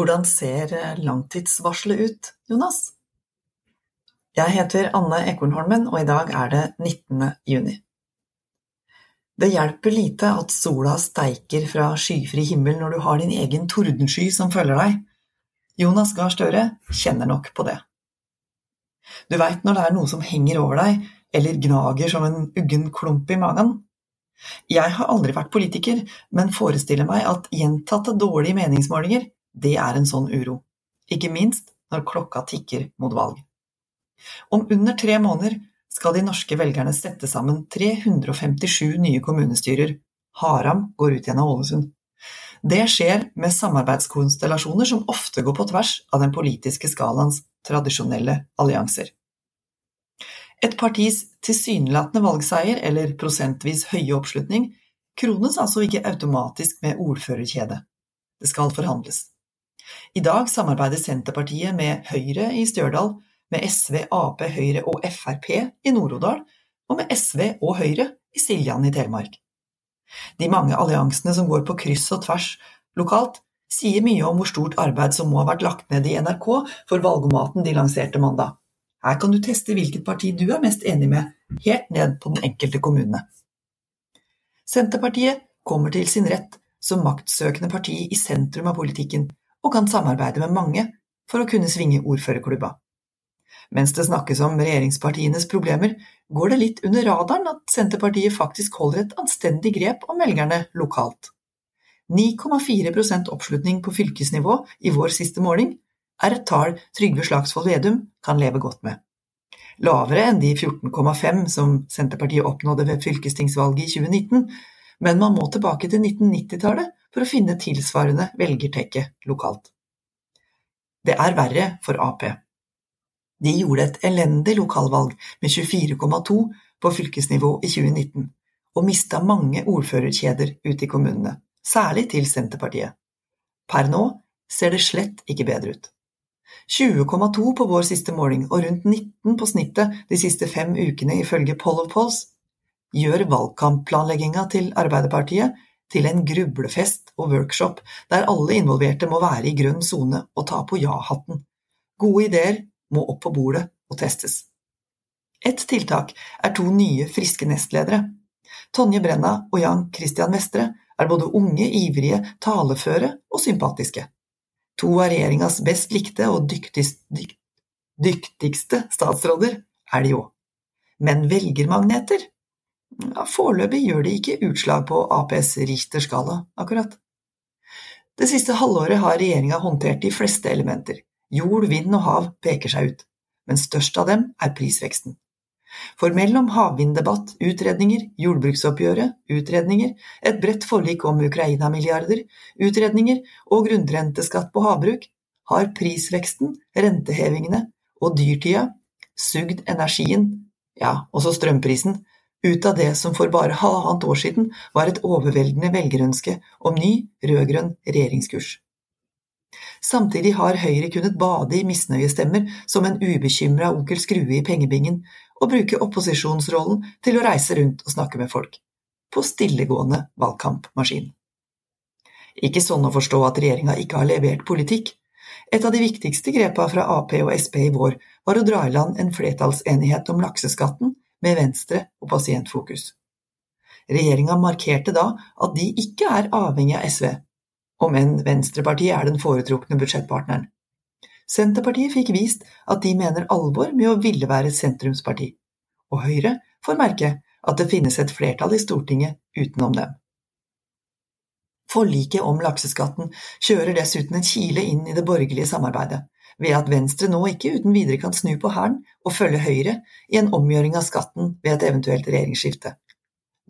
Hvordan ser eh, langtidsvarselet ut, Jonas? Jeg heter Anne Ekornholmen, og i dag er det 19. juni. Det hjelper lite at sola steiker fra skyfri himmel når du har din egen tordensky som følger deg. Jonas Gahr Støre kjenner nok på det. Du veit når det er noe som henger over deg, eller gnager som en uggen klump i magen. Jeg har aldri vært politiker, men forestiller meg at gjentatte dårlige meningsmålinger det er en sånn uro, ikke minst når klokka tikker mot valg. Om under tre måneder skal de norske velgerne sette sammen 357 nye kommunestyrer. Haram går ut gjennom Ålesund. Det skjer med samarbeidskonstellasjoner som ofte går på tvers av den politiske skalaens tradisjonelle allianser. Et partis tilsynelatende valgseier, eller prosentvis høye oppslutning, krones altså ikke automatisk med ordførerkjede. Det skal forhandles. I dag samarbeider Senterpartiet med Høyre i Stjørdal, med SV, Ap, Høyre og Frp i Nord-Odal, og med SV og Høyre i Siljan i Telemark. De mange alliansene som går på kryss og tvers lokalt, sier mye om hvor stort arbeid som må ha vært lagt ned i NRK for valgomaten de lanserte mandag. Her kan du teste hvilket parti du er mest enig med, helt ned på den enkelte kommune. Senterpartiet kommer til sin rett som maktsøkende parti i sentrum av politikken, og kan samarbeide med mange for å kunne svinge ordførerklubba. Mens det snakkes om regjeringspartienes problemer, går det litt under radaren at Senterpartiet faktisk holder et anstendig grep om velgerne lokalt. 9,4 oppslutning på fylkesnivå i vår siste måling er et tall Trygve Slagsvold Vedum kan leve godt med. Lavere enn de 14,5 som Senterpartiet oppnådde ved fylkestingsvalget i 2019, men man må tilbake til 1990-tallet for å finne tilsvarende velgertekke lokalt. Det er verre for Ap. De gjorde et elendig lokalvalg med 24,2 på fylkesnivå i 2019, og mista mange ordførerkjeder ute i kommunene, særlig til Senterpartiet. Per nå ser det slett ikke bedre ut. 20,2 på vår siste måling og rundt 19 på snittet de siste fem ukene ifølge Poll of Polls gjør valgkampplanlegginga til Arbeiderpartiet til en grublefest og workshop der alle involverte må være i grønn sone og ta på ja-hatten. Gode ideer må opp på bordet og testes. Ett tiltak er to nye, friske nestledere. Tonje Brenna og Jan Christian Vestre er både unge, ivrige, taleføre og sympatiske. To av regjeringas best likte og dyktigste, dykt, dyktigste statsråder er de òg. Men velgermagneter ja, Foreløpig gjør de ikke utslag på Aps Richter-skala, akkurat. Det siste halvåret har regjeringa håndtert de fleste elementer. Jord, vind og hav peker seg ut, men størst av dem er prisveksten. For mellom havvinddebatt, utredninger, jordbruksoppgjøret, utredninger, et bredt forlik om Ukraina-milliarder, utredninger og grunnrenteskatt på havbruk, har prisveksten, rentehevingene og dyrtida sugd energien, ja, også strømprisen, ut av det som for bare halvannet år siden var et overveldende velgerønske om ny rød-grønn regjeringskurs. Samtidig har Høyre kunnet bade i misnøyestemmer som en ubekymra onkel Skrue i pengebingen, og bruke opposisjonsrollen til å reise rundt og snakke med folk. På stillegående valgkampmaskin. Ikke sånn å forstå at regjeringa ikke har levert politikk. Et av de viktigste grepa fra Ap og Sp i vår var å dra i land en flertallsenighet om lakseskatten med Venstre og Pasientfokus. Regjeringa markerte da at de ikke er avhengig av SV, om enn Venstrepartiet er den foretrukne budsjettpartneren. Senterpartiet fikk vist at de mener alvor med å ville være sentrumsparti, og Høyre får merke at det finnes et flertall i Stortinget utenom dem. Forliket om lakseskatten kjører dessuten en kile inn i det borgerlige samarbeidet, ved at Venstre nå ikke uten videre kan snu på hælen og følge Høyre i en omgjøring av skatten ved et eventuelt regjeringsskifte.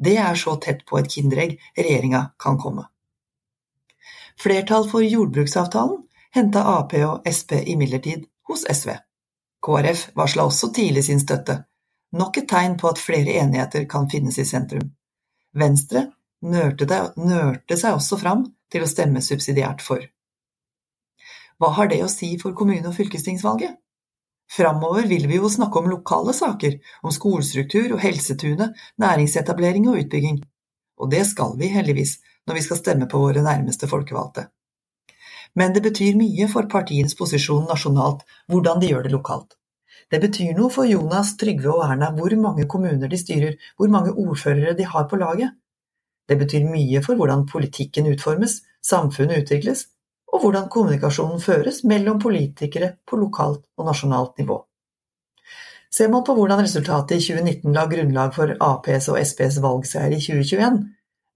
Det er så tett på et kinderegg regjeringa kan komme. Flertall for jordbruksavtalen henta Ap og Sp imidlertid hos SV. KrF varsla også tidlig sin støtte, nok et tegn på at flere enigheter kan finnes i sentrum. Venstre nørte, nørte seg også fram til å stemme subsidiært for. Hva har det å si for kommune- og fylkestingsvalget? Framover vil vi jo snakke om lokale saker, om skolestruktur og Helsetunet, næringsetablering og utbygging. Og det skal vi, heldigvis, når vi skal stemme på våre nærmeste folkevalgte. men det betyr mye for partienes posisjon nasjonalt hvordan de gjør det lokalt. Det betyr noe for Jonas, Trygve og Erna hvor mange kommuner de styrer, hvor mange ordførere de har på laget. Det betyr mye for hvordan politikken utformes, samfunnet utvikles, og hvordan kommunikasjonen føres mellom politikere på lokalt og nasjonalt nivå. Ser man på hvordan resultatet i 2019 la grunnlag for Aps og Sps valgseier i 2021,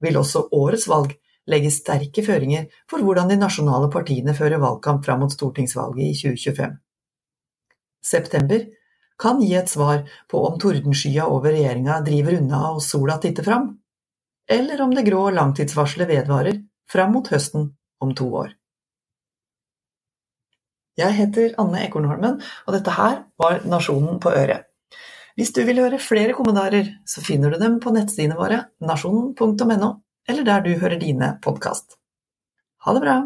vil også årets valg legge sterke føringer for hvordan de nasjonale partiene fører valgkamp fram mot stortingsvalget i 2025. September kan gi et svar på om tordenskya over regjeringa driver unna og sola titter fram, eller om det grå langtidsvarselet vedvarer fram mot høsten om to år. Jeg heter Anne Ekornholmen, og dette her var Nasjonen på øret. Hvis du vil høre flere kommentarer, så finner du dem på nettsidene våre nasjonen.no, eller der du hører dine podkast. Ha det bra!